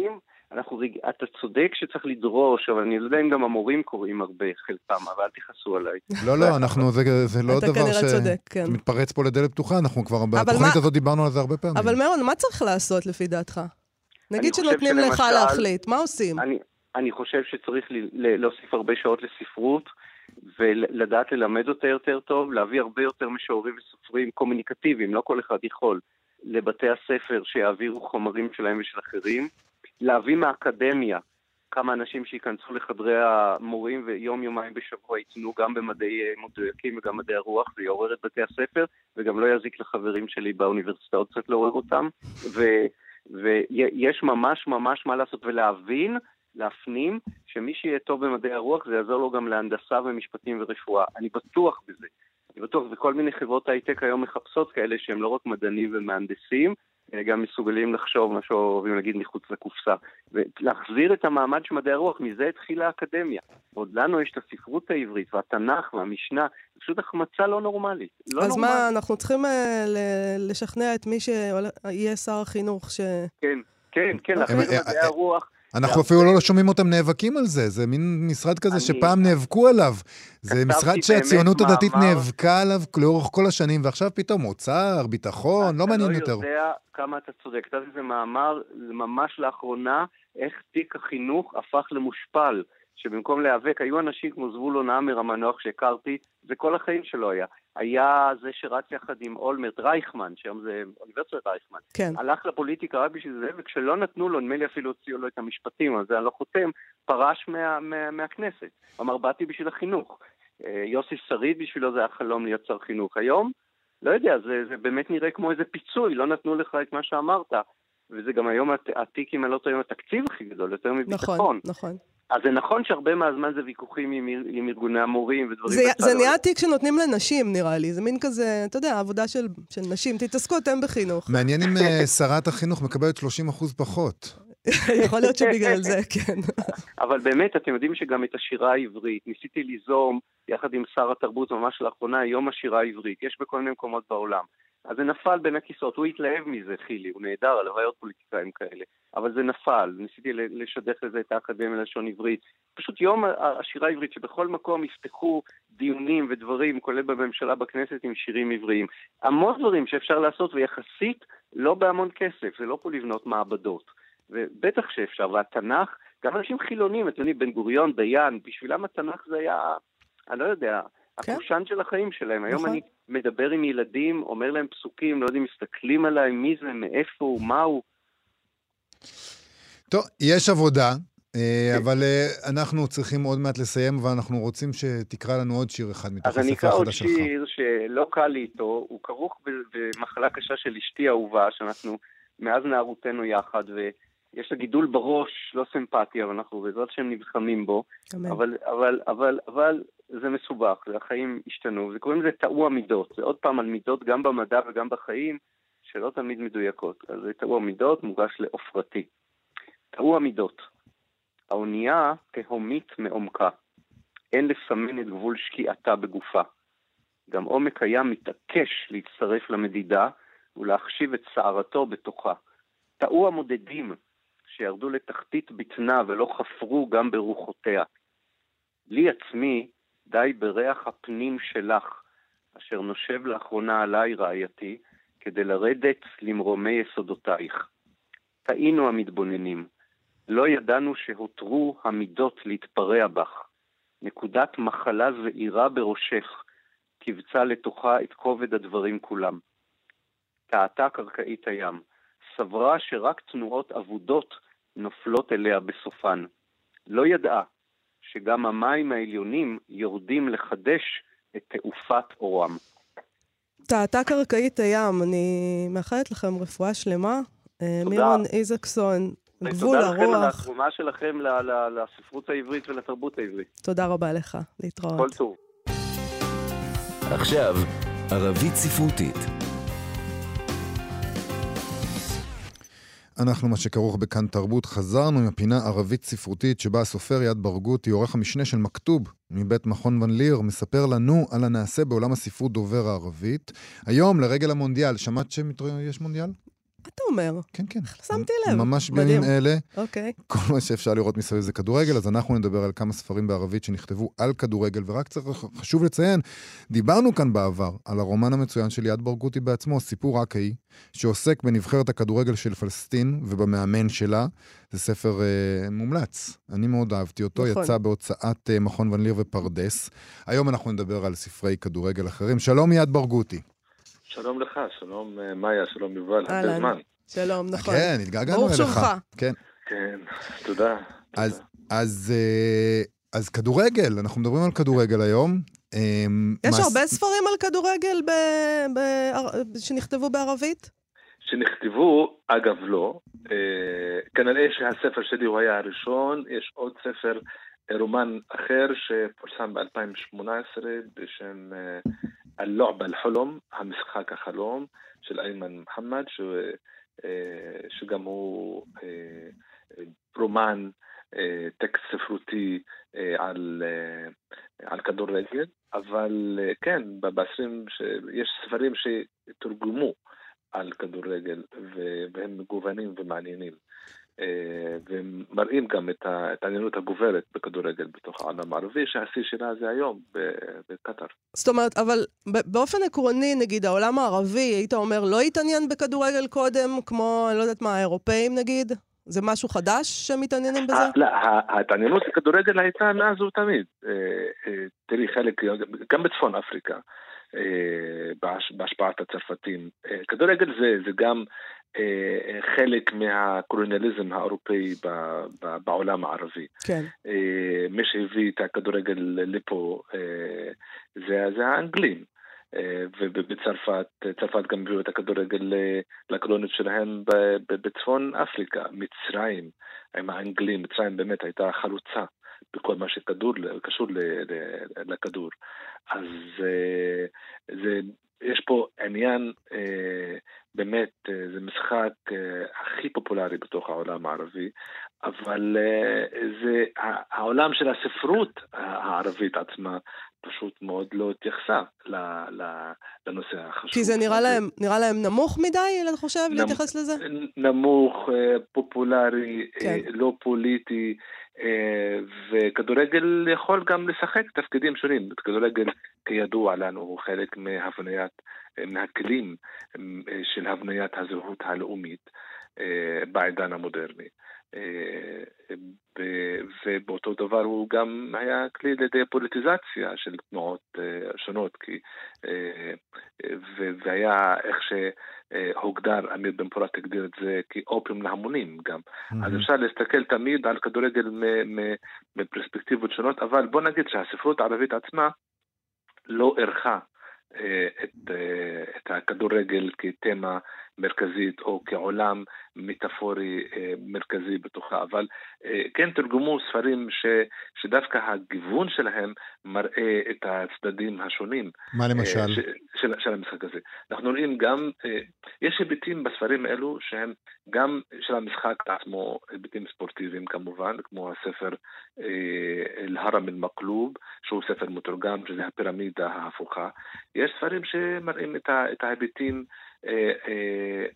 אנחנו, אתה צודק שצריך לדרוש, אבל אני לא יודע אם גם המורים קוראים הרבה, חלקם, אבל אל תכעסו עליי. לא, לא, אנחנו, זה, זה לא דבר שמתפרץ כן. פה לדלת פתוחה, אנחנו כבר בתוכנית הזאת דיברנו על זה הרבה פעמים. אבל מירון, מה צריך לעשות לפי דעתך? נגיד שנותנים לך להחליט, מה עושים? אני, אני חושב שצריך להוסיף הרבה שעות לספרות. ולדעת ללמד אותה יותר טוב, להביא הרבה יותר משוררים וסופרים קומוניקטיביים, לא כל אחד יכול, לבתי הספר שיעבירו חומרים שלהם ושל אחרים, להביא מהאקדמיה כמה אנשים שייכנסו לחדרי המורים ויום יומיים בשבוע ייתנו גם במדעי אה, מדויקים וגם מדעי הרוח, זה יעורר את בתי הספר וגם לא יזיק לחברים שלי באוניברסיטאות קצת לעורר אותם ויש ממש ממש מה לעשות ולהבין להפנים שמי שיהיה טוב במדעי הרוח זה יעזור לו גם להנדסה ומשפטים ורפואה. אני בטוח בזה. אני בטוח, וכל מיני חברות הייטק היום מחפשות כאלה שהם לא רק מדענים ומהנדסים, אלא גם מסוגלים לחשוב מה שאוהבים להגיד מחוץ לקופסה. ולהחזיר את המעמד של מדעי הרוח, מזה התחילה האקדמיה. עוד לנו יש את הספרות העברית והתנ"ך והמשנה, פשוט החמצה לא נורמלית. לא אז נורמלית. מה, אנחנו צריכים uh, לשכנע את מי שיהיה שר החינוך ש... כן, כן, כן, להחזיר את מדעי הרוח. אנחנו אפילו לא שומעים אותם נאבקים על זה, זה מין משרד כזה שפעם נאבקו עליו. זה משרד שהציונות הדתית נאבקה עליו לאורך כל השנים, ועכשיו פתאום אוצר, ביטחון, לא מעניין יותר. אתה לא יודע כמה אתה צודק. כתבתי איזה מאמר ממש לאחרונה, איך תיק החינוך הפך למושפל. שבמקום להיאבק, היו אנשים כמו זבולון עמר המנוח שהכרתי, זה כל החיים שלו היה. היה זה שרץ יחד עם אולמרט רייכמן, שהיום זה אוניברסיטת רייכמן. כן. הלך לפוליטיקה רק בשביל זה, וכשלא נתנו לו, נדמה לי אפילו הוציאו לו את המשפטים, זה אני לא חותם, פרש מה, מה, מהכנסת. אמר, באתי בשביל החינוך. אה, יוסי שריד בשבילו זה היה חלום להיות שר חינוך. היום, לא יודע, זה, זה באמת נראה כמו איזה פיצוי, לא נתנו לך את מה שאמרת. וזה גם היום התיק, אם אני לא טועה, עם התקציב הכי גדול, יותר מביטחון. נכון, נכון. אז זה נכון שהרבה מהזמן זה ויכוחים עם, עם ארגוני המורים ודברים זה, זה נהיה תיק שנותנים לנשים, נראה לי. זה מין כזה, אתה יודע, עבודה של, של נשים. תתעסקו אתם בחינוך. מעניין אם אה, שרת החינוך מקבלת 30 אחוז פחות. יכול להיות שבגלל זה, כן. אבל באמת, אתם יודעים שגם את השירה העברית, ניסיתי ליזום יחד עם שר התרבות ממש לאחרונה, יום השירה העברית, יש בכל מיני מקומות בעולם. אז זה נפל בין הכיסאות, הוא התלהב מזה, חילי, הוא נהדר, הלוואי עוד פוליטיקאים כאלה. אבל זה נפל, ניסיתי לשדך לזה את האקדמיה ללשון עברית. פשוט יום השירה העברית, שבכל מקום יפתחו דיונים ודברים, כולל בממשלה, בכנסת, עם שירים עבריים. המון דברים שאפשר לעשות, ויחסית לא בהמון כסף, זה לא פה לבנות מעבדות. ובטח שאפשר, והתנ"ך, גם אנשים חילונים, אתם יודעים, בן גוריון, דיין, בשבילם התנ"ך זה היה, אני לא יודע, כן. הקושאן של החיים שלהם. היום נכון. אני מדבר עם ילדים, אומר להם פסוקים, לא יודעים, מסתכלים עליי, מי זה, מאיפה הוא, מה הוא. טוב, יש עבודה, אה, כן. אבל אה, אנחנו צריכים עוד מעט לסיים, ואנחנו רוצים שתקרא לנו עוד שיר אחד מתוך הספר החדש שלך. אז אני אקרא עוד שיר שלא קל לי איתו, הוא כרוך במחלה קשה של אשתי האהובה, שאנחנו מאז נערותנו יחד, יש לה גידול בראש לא סימפטי, אבל אנחנו בעזרת השם נלחמים בו. אבל, אבל, אבל, אבל זה מסובך, והחיים השתנו, וקוראים לזה טעו המידות. זה עוד פעם על מידות גם במדע וגם בחיים, שלא תמיד מדויקות. אז זה טעו המידות מוגש לעופרתי. טעו המידות. האונייה תהומית מעומקה. אין לסמן את גבול שקיעתה בגופה. גם עומק הים מתעקש להצטרף למדידה ולהחשיב את סערתו בתוכה. טעו המודדים שירדו לתחתית בטנה ולא חפרו גם ברוחותיה. לי עצמי די בריח הפנים שלך, אשר נושב לאחרונה עליי רעייתי, כדי לרדת למרומי יסודותייך. טעינו המתבוננים, לא ידענו שהותרו המידות להתפרע בך. נקודת מחלה זעירה בראשך, קיבצה לתוכה את כובד הדברים כולם. טעתה קרקעית הים, סברה שרק תנועות אבודות נופלות אליה בסופן. לא ידעה שגם המים העליונים יורדים לחדש את תעופת אורם. טעתה קרקעית הים, אני מאחלת לכם רפואה שלמה. אה, תודה. מירון איזקסון, גבול ותודה לכם על הרוח. התרומה שלכם ל- ל- לספרות העברית ולתרבות העברית. תודה רבה לך, כל להתראות. טוב. עכשיו, ערבית ספרותית. אנחנו, מה שכרוך בכאן תרבות, חזרנו עם הפינה ערבית ספרותית שבה הסופר יד ברגותי, עורך המשנה של מכתוב מבית מכון ון ליר, מספר לנו על הנעשה בעולם הספרות דובר הערבית. היום, לרגל המונדיאל, שמעת שיש מונדיאל? מה אתה אומר? כן, כן. שמתי לב. ממש. בימים אלה, אוקיי. כל מה שאפשר לראות מסביב זה כדורגל, אז אנחנו נדבר על כמה ספרים בערבית שנכתבו על כדורגל, ורק צריך, חשוב לציין, דיברנו כאן בעבר על הרומן המצוין של יד ברגותי בעצמו, סיפור עכאי, שעוסק בנבחרת הכדורגל של פלסטין ובמאמן שלה. זה ספר אה, מומלץ, אני מאוד אהבתי אותו, נכון. יצא בהוצאת אה, מכון ון ליר ופרדס. היום אנחנו נדבר על ספרי כדורגל אחרים. שלום יד ברגותי. שלום לך, שלום אה, מאיה, שלום יובל, הרבה. זמן. שלום, נכון. כן, התגעגענו ברוך אליך. שובך. כן. כן, תודה. אז, תודה. אז, אה, אז כדורגל, אנחנו מדברים על כדורגל היום. אה, יש מעש- הרבה ספרים על כדורגל ב- ב- שנכתבו בערבית? שנכתבו, אגב לא, אה, כנראה שהספר שלי הוא היה הראשון, יש עוד ספר, רומן אחר שפורסם ב-2018 בשם אה, אל-לועב אל-חלום, המשחק החלום, של איימן מוחמד, ש, אה, שגם הוא אה, רומן, אה, טקסט ספרותי על, על כדורגל, אבל כן, ב-20, יש ספרים שתורגמו על כדורגל, והם מגוונים ומעניינים. אה, והם מראים גם את ה- את העניינות הגוברת בכדורגל בתוך העולם הערבי, שהשיא שלה זה היום בקטאר. זאת אומרת, אבל באופן עקרוני, נגיד, העולם הערבי, היית אומר, לא התעניין בכדורגל קודם, כמו, אני לא יודעת מה, האירופאים נגיד? זה משהו חדש שמתעניינים בזה? לא, ההתעניינות לכדורגל הייתה מאז ותמיד. אה, אה, תראי, חלק, גם בצפון אפריקה, בהש- בהשפעת הצרפתים. כדורגל זה, זה גם חלק מהקולוניאליזם האירופאי בעולם הערבי. כן. אה, מי שהביא את הכדורגל לפה אה, זה, זה האנגלים. אה, ובצרפת, צרפת גם הביאו את הכדורגל לקולוניות שלהם בצפון אפריקה, מצרים, עם האנגלים, מצרים באמת הייתה חלוצה בכל מה שקשור לכדור. אז אה, זה, יש פה עניין, אה, באמת, אה, זה משחק אה, הכי פופולרי בתוך העולם הערבי, אבל אה, זה, העולם של הספרות הערבית עצמה פשוט מאוד לא התייחסה ל- ל- לנושא החשוב. כי זה נראה. להם, נראה להם נמוך מדי, אתה חושב, נמ- להתייחס לזה? נמוך, אה, פופולרי, כן. אה, לא פוליטי, אה, וכדורגל יכול גם לשחק תפקידים שונים. כדורגל, כידוע לנו, הוא חלק מהבניית, אה, מהכלים אה, של הבניית הזהות הלאומית אה, בעידן המודרני. אה, ובאותו דבר הוא גם היה כלי לידי פוליטיזציה של תנועות אה, שונות, כי, אה, והיה איך שהוגדר, אמיר בן פורת הגדיר את זה כאופיום להמונים גם. אז אפשר להסתכל תמיד על כדורגל מפרספקטיבות שונות, אבל בוא נגיד שהספרות הערבית עצמה לא אירחה את, את הכדורגל כתמה מרכזית או כעולם מטאפורי מרכזי בתוכה, אבל כן תרגמו ספרים ש, שדווקא הגיוון שלהם מראה את הצדדים השונים. מה למשל? ש, של, של המשחק הזה. אנחנו רואים גם, יש היבטים בספרים אלו שהם גם של המשחק עצמו, היבטים ספורטיביים כמובן, כמו הספר אל-הרם אל-מקלוב, שהוא ספר מתורגם, שזה הפירמידה ההפוכה. יש ספרים שמראים את, ההיבטים אה, אה,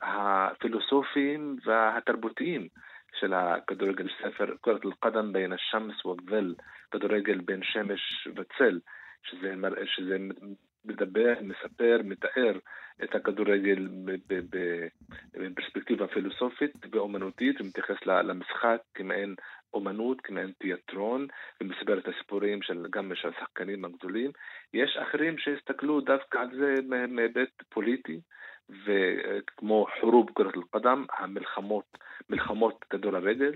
הפילוסופיים והתרבותיים של הכדורגל, ספר קורת אל-קדם בין השמס והגבל, כדורגל בין שמש וצל, שזה, שזה מדבר, מספר, מתאר את הכדורגל בפרספקטיבה פילוסופית ואומנותית ומתייחס למשחק כמעין אומנות, כמעין תיאטרון, ומספר את הסיפורים של, גם של השחקנים הגדולים. יש אחרים שהסתכלו דווקא על זה מהיבט פוליטי, וכמו חורוב כרת אל-קדם, המלחמות, מלחמות כדור הרגל.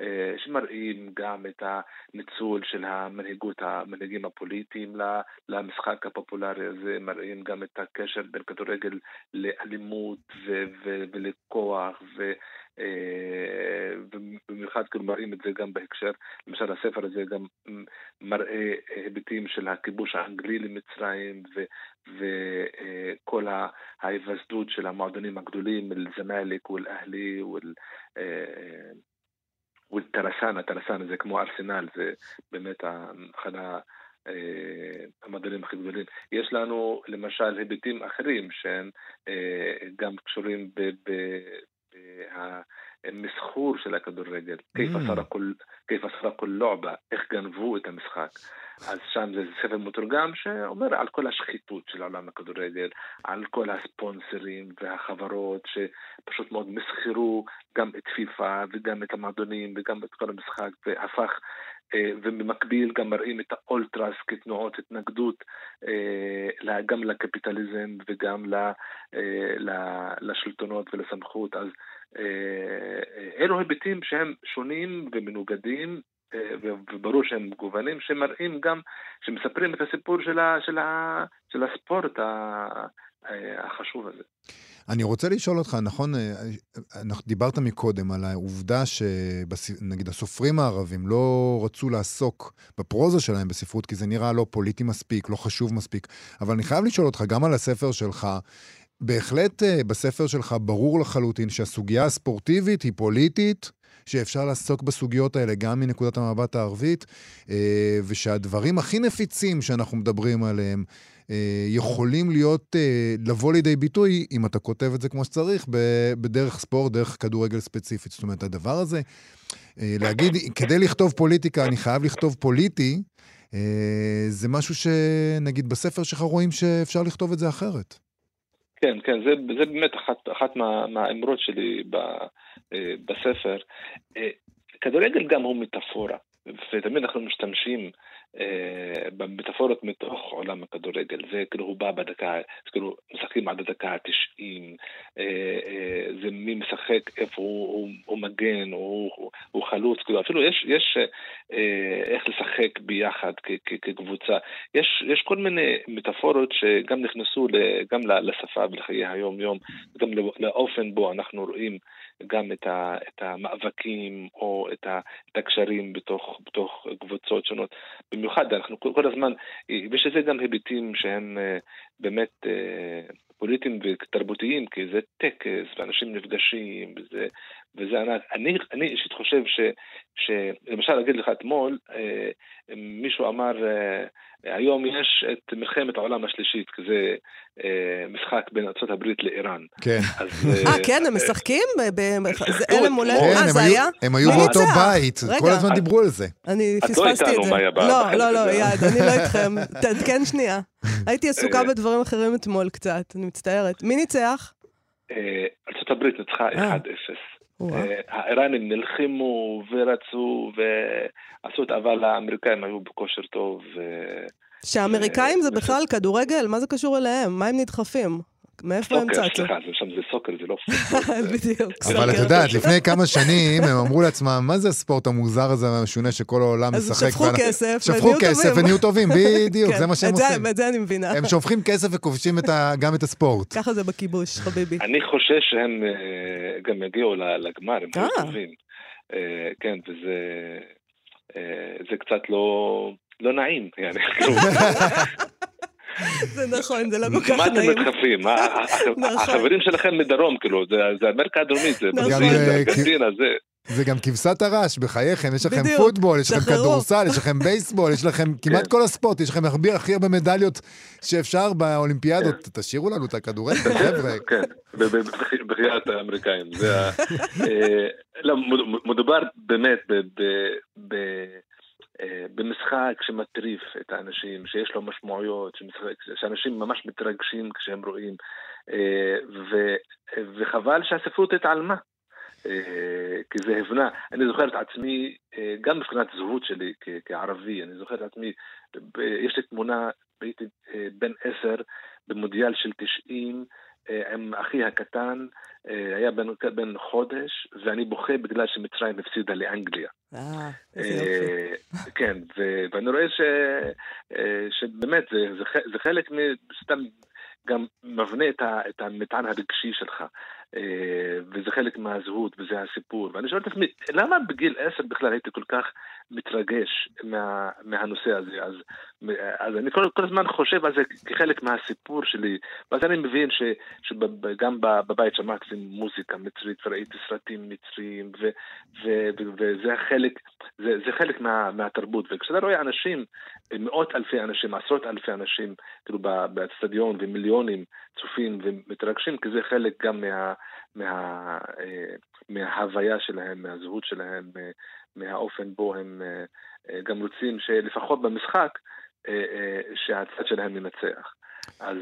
אה, שמראים גם את הניצול של המנהיגות, המנהיגים הפוליטיים למשחק הפופולרי הזה, מראים גם את הקשר בין כדורגל לאלימות ולכוח, ו... אה, ובמיוחד כאילו מראים את זה גם בהקשר, למשל הספר הזה גם מראה היבטים של הכיבוש האנגלי למצרים וכל ההיווסדות של המועדונים הגדולים, אל-זמאלק ואל-אהלי ואל... וטרסן, טרסן זה כמו ארסנל, זה באמת אחד אה, המדענים הכי גדולים. יש לנו למשל היבטים אחרים שהם אה, גם קשורים במסחור של הכדורגל, כיף עשרה כל לועבה, איך גנבו את המשחק. אז שם זה ספר מתורגם שאומר על כל השחיתות של עולם הכדורגל, על כל הספונסרים והחברות שפשוט מאוד מסחרו גם את פיפ"א וגם את המועדונים וגם את כל המשחק והפך אה, ובמקביל גם מראים את האולטרס כתנועות התנגדות אה, גם לקפיטליזם וגם אה, לשלטונות ולסמכות. אז אלו היבטים שהם שונים ומנוגדים וברור שהם מגוונים, שמראים גם, שמספרים את הסיפור של, ה, של, ה, של הספורט החשוב הזה. אני רוצה לשאול אותך, נכון, דיברת מקודם על העובדה שנגיד הסופרים הערבים לא רצו לעסוק בפרוזה שלהם בספרות, כי זה נראה לא פוליטי מספיק, לא חשוב מספיק, אבל אני חייב לשאול אותך, גם על הספר שלך, בהחלט בספר שלך ברור לחלוטין שהסוגיה הספורטיבית היא פוליטית, שאפשר לעסוק בסוגיות האלה גם מנקודת המבט הערבית, אה, ושהדברים הכי נפיצים שאנחנו מדברים עליהם אה, יכולים להיות, אה, לבוא לידי ביטוי, אם אתה כותב את זה כמו שצריך, בדרך ספורט, דרך כדורגל ספציפית. זאת אומרת, הדבר הזה, להגיד, כדי לכתוב פוליטיקה, אני חייב לכתוב פוליטי, זה משהו שנגיד בספר שלך רואים שאפשר לכתוב את זה אחרת. כן, כן, זה, זה באמת אחת, אחת מה, מהאמרות שלי ב, אה, בספר. אה, כדורגל גם הוא מטאפורה, ותמיד אנחנו משתמשים אה, במטאפורות מתוך עולם הכדורגל. זה כאילו הוא בא בדקה, כאילו משחקים עד הדקה ה-90, זה מי משחק, איפה הוא, הוא, הוא מגן, הוא, הוא, חלוץ, כאילו אפילו יש, יש איך לשחק ביחד כקבוצה. יש, יש כל מיני מטאפורות שגם נכנסו גם לשפה ולחיי היום-יום, גם לאופן בו אנחנו רואים גם את, ה, את המאבקים או את, ה, את הקשרים בתוך, בתוך קבוצות שונות. במיוחד, אנחנו כל, כל הזמן, ויש לזה גם היבטים שהם אה, באמת אה, פוליטיים ותרבותיים, כי זה טקס, ואנשים נפגשים, וזה, וזה ענק. אני, אני אישית חושב ש, שלמשל, אגיד לך אתמול, אה, מישהו אמר, אה, היום יש את מלחמת העולם השלישית, כי זה אה, משחק בין ארה"ב לאיראן. כן. אה, כן, הם משחקים? אלה מולנו? אה, זה היה? הם היו באותו בית, כל הזמן דיברו על זה. אני פספסתי את זה. לא, לא, לא, יד, אני לא איתכם. תעדכן שנייה. הייתי עסוקה בדברים אחרים אתמול קצת, אני מצטערת. מי ניצח? ארה"ב ניצחה 1-0. האיראנים נלחמו ורצו ועשו את, אבל האמריקאים היו בכושר טוב. שהאמריקאים זה בכלל כדורגל? מה זה קשור אליהם? מה הם נדחפים? מאיפה הם סוקר, צצו? סליחה, שם זה סוקר, זה לא פוטבול. בדיוק. אבל את סוקר. יודעת, לפני כמה שנים הם אמרו לעצמם, מה זה הספורט המוזר הזה והמשונה שכל העולם אז משחק? שפכו ואנחנו- כסף, שפכו כסף. ונהיו טובים, בדיוק, כן, זה מה שהם עושים. את זה אני מבינה. הם שופכים כסף וכובשים גם את הספורט. ככה זה בכיבוש, חביבי. אני חושש שהם אה, גם יגיעו לגמר, הם אה. טובים. אה, כן, וזה זה קצת לא... לא נעים, יעני, זה נכון, זה לא כל מה כך אתם נעים. מדחפים? ה- ה- נכון. החברים שלכם מדרום, כאילו, זה זה אמריקה הדרומית, זה נכון. אה, ארגנטינה, זה... זה גם כבשת הרש, בחייכם, יש לכם פוטבול, יש לכם. כדורסל, יש לכם בייסבול, יש לכם כמעט כן. כל הספורט, יש לכם הכי הרבה מדליות שאפשר באולימפיאדות. תשאירו לנו את הכדורגל, חבר'ה. כן, בחייאת האמריקאים. אה, לא, מד- מדובר באמת במשחק שמטריף את האנשים, שיש לו משמעויות, שמשחק- שאנשים ממש מתרגשים כשהם רואים, אה, ו- וחבל שהספרות התעלמה. אה, כי זה הבנה. אני זוכר את עצמי, אה, גם מבחינת זהות שלי כערבי, אני זוכר את עצמי, יש לי תמונה, הייתי אה, בן עשר במונדיאל של 90, אה, עם אחי הקטן, אה, היה בן, בן חודש, ואני בוכה בגלל שמצרים הפסידה לאנגליה. אה, איזה יופי. אה, כן, ו- ואני רואה ש, אה, שבאמת זה, זה, זה חלק מ... סתם גם מבנה את, ה, את המטען הרגשי שלך, אה, וזה חלק מהזהות וזה הסיפור. ואני שואל את עצמי, למה בגיל עשר בכלל הייתי כל כך מתרגש מה, מהנושא הזה? אז, אז אני כל, כל הזמן חושב על זה כחלק מהסיפור שלי, ואז אני מבין ש, שגם בבית שמעתי מוזיקה מצרית וראיתי סרטים מצריים, ו, ו, ו, וזה חלק, זה, זה חלק מה, מהתרבות. וכשאתה רואה אנשים, מאות אלפי אנשים, עשרות אלפי אנשים, כאילו באצטדיון ומיליונים צופים ומתרגשים, כי זה חלק גם מה, מה, אה, מההוויה שלהם, מהזהות שלהם, מהאופן בו הם אה, אה, גם רוצים שלפחות במשחק, שהצד שלהם ינצח. אז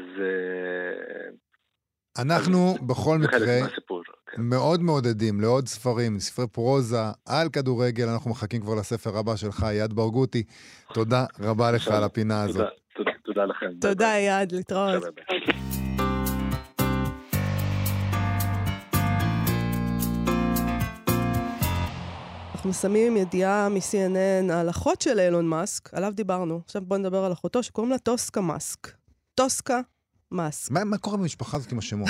אנחנו בכל מקרה מהסיפור. כן. מאוד מעודדים לעוד ספרים, ספרי פרוזה על כדורגל. אנחנו מחכים כבר לספר הבא שלך, יד ברגותי. תודה רבה לך על הפינה הזאת. תודה, תודה, תודה לכם. תודה, אייד, להתראות. אנחנו עם ידיעה מ-CNN על אחות של אילון מאסק, עליו דיברנו. עכשיו בואו נדבר על אחותו, שקוראים לה טוסקה מאסק. טוסקה מאסק. מה מה קורה במשפחה הזאת עם השמות?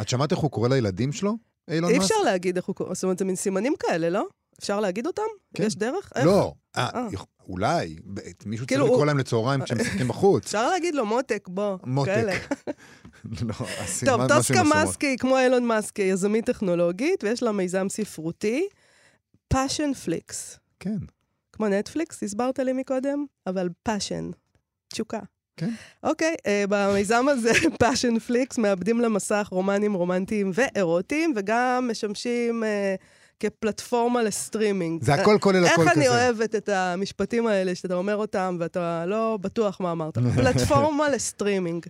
את שמעת איך הוא קורא לילדים שלו? אילון אי מאסק? אפשר להגיד איך הוא קורא, זאת אומרת, זה מין סימנים כאלה, לא? אפשר להגיד אותם? כן. יש דרך? איך? לא. אה, אה. אולי. מישהו צריך כאילו, לקרוא הוא- להם לצהריים כשהם משחקים בחוץ. אפשר להגיד לו מותק, בוא. מותק. לא, טוב, טוסקה השמות. מאסק היא כמו אילון מאסק, היא יזמית טכנולוגית, ויש לה מיזם ספרותי, Passionflix. כן. כמו נטפליקס, הסברת לי מקודם, אבל passion, תשוקה. כן. אוקיי, אה, במיזם הזה, Passionflix, מעבדים למסך רומנים רומנטיים ואירוטיים, וגם משמשים אה, כפלטפורמה לסטרימינג. זה הכל כולל איך הכל אני כזה. אוהבת את המשפטים האלה, שאתה אומר אותם ואתה לא בטוח מה אמרת. פלטפורמה לסטרימינג.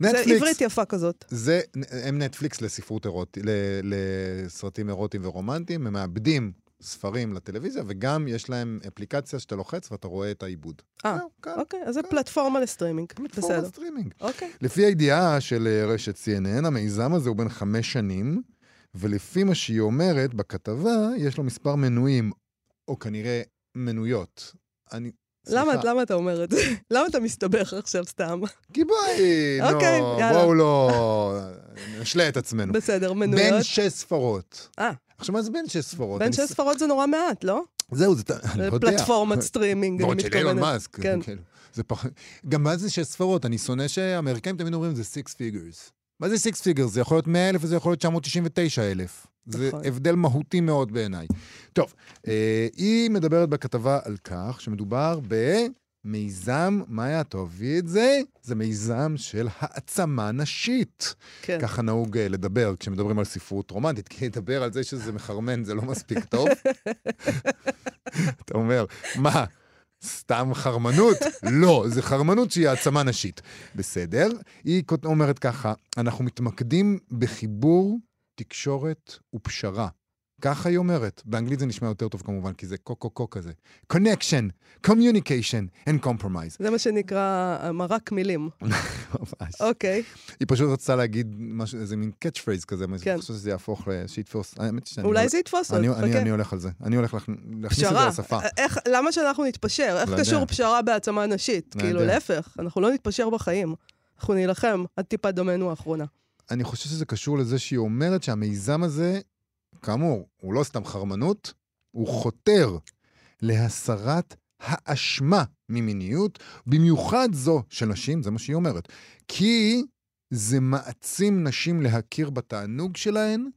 זה נטפליקס. עברית יפה כזאת. זה, הם נטפליקס לספרות אירוטית, לסרטים אירוטיים ורומנטיים, הם מעבדים ספרים לטלוויזיה, וגם יש להם אפליקציה שאתה לוחץ ואתה רואה את העיבוד. אה, קל. אוקיי, אז זה קל. פלטפורמה לסטרימינג. פלטפורמה בסדר. סטרימינג. אוקיי. לפי הידיעה של אה, רשת CNN, המיזם הזה הוא בן חמש שנים, ולפי מה שהיא אומרת בכתבה, יש לו מספר מנויים, או כנראה מנויות. אני... למה, למה אתה אומר את זה? למה אתה מסתבך עכשיו סתם? כי בואי, נו. בואו לא נשלה את עצמנו. בסדר, בין מנויות. שש ספרות. אה. עכשיו, מה זה בין שש ספרות? בין שש ספרות זה נורא מעט, לא? זהו, זה... אני לא יודע. פלטפורמת סטרימינג, אני ועוד של אילון מתכוונת. מאסק. כן. כאילו, זה פח... גם מה זה שש ספרות? אני שונא שהאמריקאים תמיד אומרים זה six figures. מה זה six figures? זה יכול להיות 100 אלף וזה יכול להיות 999 אלף. זה נכון. הבדל מהותי מאוד בעיניי. טוב, אה, היא מדברת בכתבה על כך שמדובר במיזם, מאיה, תאהבי את זה? זה מיזם של העצמה נשית. כן. ככה נהוג אה, לדבר כשמדברים על ספרות רומנטית, כי לדבר על זה שזה מחרמן זה לא מספיק טוב. אתה אומר, מה, סתם חרמנות? לא, זה חרמנות שהיא העצמה נשית. בסדר. היא אומרת ככה, אנחנו מתמקדים בחיבור, תקשורת ופשרה. ככה היא אומרת. באנגלית זה נשמע יותר טוב כמובן, כי זה קו-קו-קו כזה. connection, communication and compromise. זה מה שנקרא אה, מרק מילים. ממש. אוקיי. היא פשוט רצתה להגיד משהו, איזה מין catchphrase כזה, כן. אני חושב שזה יהפוך, שיתפוס. האמת שאני... אולי הולך- זה יתפוס עוד, חכה. אני הולך על זה. אני הולך להכ- להכניס את זה. לשפה. איך, למה שאנחנו נתפשר? איך לא קשור. פשרה בהעצמה נשית? לא כאילו. להפך, אנחנו לא נתפשר בחיים. אנחנו נילחם עד טיפת דמנו האחרונה. אני חושב שזה קשור לזה שהיא אומרת שהמיזם הזה, כאמור, הוא לא סתם חרמנות, הוא חותר להסרת האשמה ממיניות, במיוחד זו של נשים, זה מה שהיא אומרת. כי זה מעצים נשים להכיר בתענוג שלהן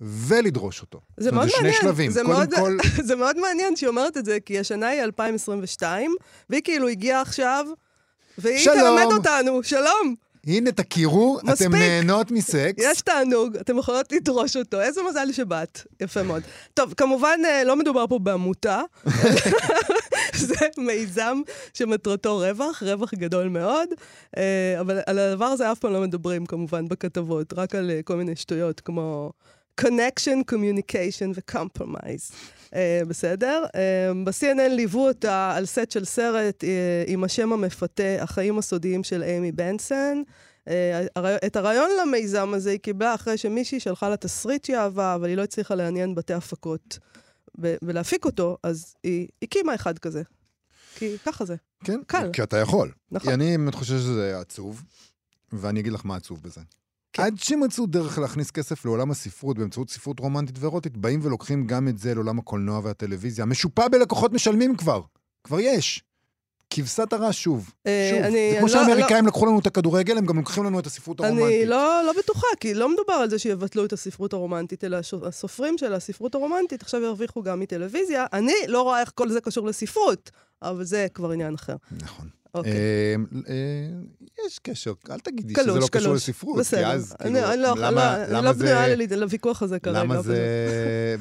ולדרוש אותו. זה מאוד זה מעניין. שני שלבים. זה קודם מאוד- כל, זה מאוד מעניין שהיא אומרת את זה, כי השנה היא 2022, והיא כאילו הגיעה עכשיו, והיא שלום. תלמד אותנו, שלום, הנה תכירו, מספיק. אתם נהנות מסקס. יש תענוג, אתם יכולות לדרוש אותו. איזה מזל שבאת. יפה מאוד. טוב, כמובן, אה, לא מדובר פה בעמותה. זה מיזם שמטרתו רווח, רווח גדול מאוד, אה, אבל על הדבר הזה אף פעם לא מדברים, כמובן, בכתבות, רק על אה, כל מיני שטויות, כמו connection, communication ו-compromise. אה, בסדר? אה, ב-CNN ליוו אותה על סט של סרט אה, עם השם המפתה, החיים הסודיים של אימי הרעיון- את הרעיון למיזם הזה היא קיבלה אחרי שמישהי שלחה לה תסריט שהיא אהבה, אבל היא לא הצליחה לעניין בתי הפקות ולהפיק אותו, אז היא הקימה אחד כזה. כי ככה זה. כן, קל. כי אתה יכול. נכון. אני באמת חושב שזה עצוב, ואני אגיד לך מה עצוב בזה. כן. עד שמצאו דרך להכניס כסף לעולם הספרות באמצעות ספרות רומנטית ואירוטית, באים ולוקחים גם את זה לעולם הקולנוע והטלוויזיה. משופע בלקוחות משלמים כבר. כבר יש. כבשת הרש שוב. אה, שוב. אני- זה כמו לא- שהאמריקאים לקחו לנו את הכדורגל, הם גם לוקחים לנו את הספרות הרומנטית. אני לא, לא בטוחה, כי לא מדובר על זה שיבטלו את הספרות הרומנטית, אלא הסופרים של הספרות הרומנטית עכשיו ירוויחו גם מטלוויזיה. אני לא רואה איך כל זה קשור לספרות, אבל זה כבר עניין אחר. נכון. אוקיי. אה, אה, יש קשר, אל תגידי שזה לא קשור. לספרות, כי. אז כאילו, לא- למה לא- אני לא זה... בנויה לוויכוח הזה כרגע. למה. זה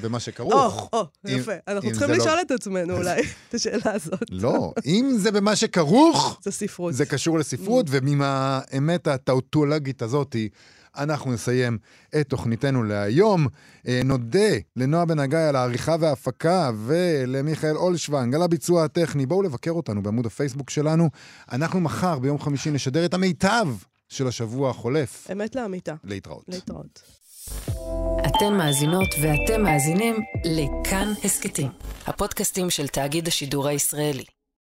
במה שכרוך? או, או, אם- יפה. אנחנו צריכים זה לא- לשאול את עצמנו אולי את השאלה הזאת. לא, אם זה במה שכרוך, זה ספרות. זה קשור לספרות, ועם האמת הטאוטולוגית הזאתי, אנחנו נסיים את תוכניתנו להיום. אה, נודה לנועה בן הגיא על העריכה וההפקה, ולמיכאל אולשוונג על הביצוע הטכני. בואו לבקר אותנו בעמוד הפייסבוק שלנו. אנחנו מחר, ביום חמישי, נשדר את המיטב של השבוע החולף. אמת לאמיתה. להתראות. להתראות. אתן מאזינות ואתם מאזינים לכאן הסכתים, הפודקאסטים של תאגיד השידור הישראלי.